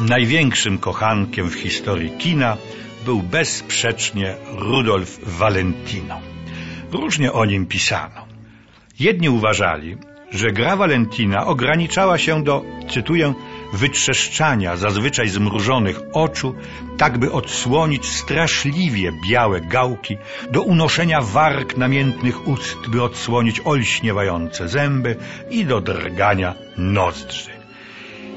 Największym kochankiem w historii kina był bezsprzecznie Rudolf Valentino. Różnie o nim pisano. Jedni uważali, że gra Valentina ograniczała się do, cytuję, wytrzeszczania zazwyczaj zmrużonych oczu, tak by odsłonić straszliwie białe gałki, do unoszenia warg namiętnych ust, by odsłonić olśniewające zęby i do drgania nozdrzy.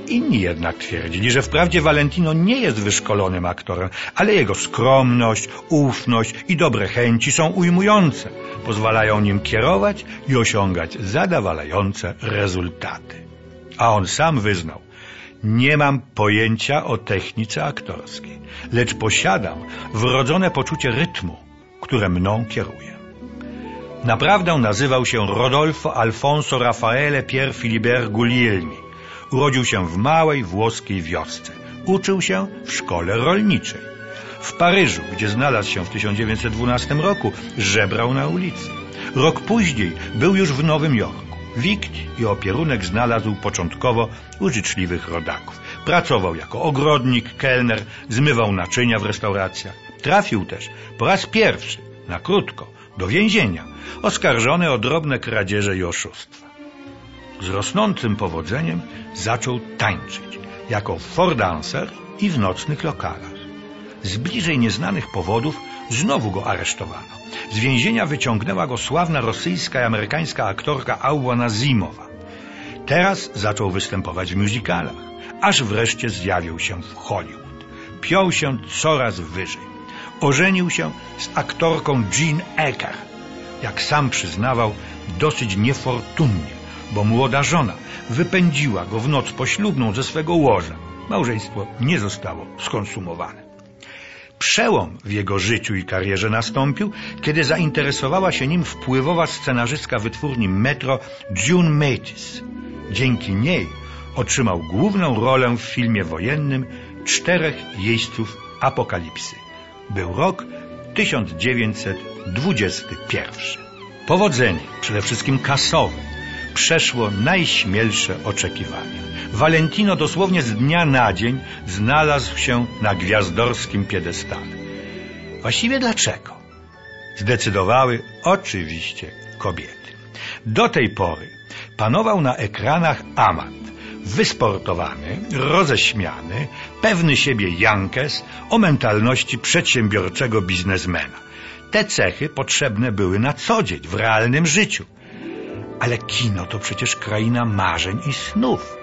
Inni jednak twierdzili, że wprawdzie Valentino nie jest wyszkolonym aktorem, ale jego skromność, ufność i dobre chęci są ujmujące, pozwalają nim kierować i osiągać zadowalające rezultaty. A on sam wyznał, nie mam pojęcia o technice aktorskiej, lecz posiadam wrodzone poczucie rytmu, które mną kieruje. Naprawdę nazywał się Rodolfo Alfonso Raffaele Pier Filibert Guglielmi. Urodził się w małej włoskiej wiosce. Uczył się w szkole rolniczej. W Paryżu, gdzie znalazł się w 1912 roku, żebrał na ulicy. Rok później był już w Nowym Jorku. Wikt i opierunek znalazł początkowo u życzliwych rodaków. Pracował jako ogrodnik, kelner, zmywał naczynia w restauracjach. Trafił też po raz pierwszy, na krótko, do więzienia, oskarżony o drobne kradzieże i oszustwa. Z rosnącym powodzeniem zaczął tańczyć jako fordancer i w nocnych lokalach. Z bliżej nieznanych powodów znowu go aresztowano. Z więzienia wyciągnęła go sławna rosyjska i amerykańska aktorka Auła Nazimowa. Teraz zaczął występować w musicalach, aż wreszcie zjawił się w Hollywood. Piął się coraz wyżej. Ożenił się z aktorką Jean Ecker. Jak sam przyznawał, dosyć niefortunnie, bo młoda żona wypędziła go w noc poślubną ze swego łoża. Małżeństwo nie zostało skonsumowane. Przełom w jego życiu i karierze nastąpił, kiedy zainteresowała się nim wpływowa scenarzystka wytwórni Metro June Matis. Dzięki niej otrzymał główną rolę w filmie wojennym Czterech jeźdźców apokalipsy. Był rok 1921. Powodzenie, przede wszystkim kasowe, przeszło najśmielsze oczekiwania. Valentino dosłownie z dnia na dzień znalazł się na gwiazdorskim piedestale. Właściwie dlaczego? Zdecydowały oczywiście kobiety. Do tej pory panował na ekranach amat, wysportowany, roześmiany, pewny siebie Jankes o mentalności przedsiębiorczego biznesmena. Te cechy potrzebne były na co dzień, w realnym życiu. Ale kino to przecież kraina marzeń i snów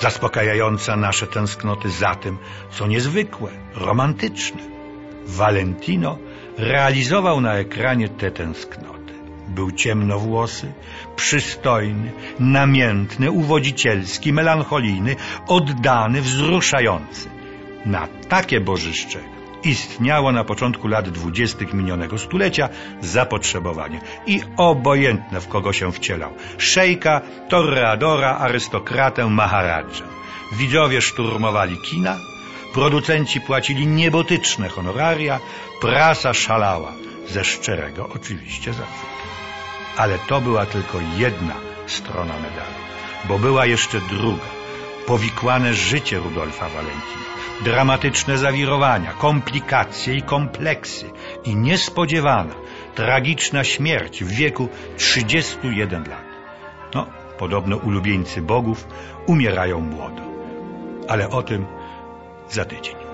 zaspokajająca nasze tęsknoty za tym, co niezwykłe, romantyczne. Valentino realizował na ekranie te tęsknoty. Był ciemnowłosy, przystojny, namiętny, uwodzicielski, melancholijny, oddany, wzruszający. Na takie bożyszcze istniało na początku lat dwudziestych minionego stulecia zapotrzebowanie i obojętne w kogo się wcielał. Szejka, torreadora, arystokratę, maharadżę. Widzowie szturmowali kina, producenci płacili niebotyczne honoraria, prasa szalała, ze szczerego oczywiście zachwytu. Ale to była tylko jedna strona medalu, bo była jeszcze druga, powikłane życie Rudolfa Valentina dramatyczne zawirowania, komplikacje i kompleksy i niespodziewana, tragiczna śmierć w wieku 31 lat. No, podobno ulubieńcy bogów umierają młodo. Ale o tym za tydzień.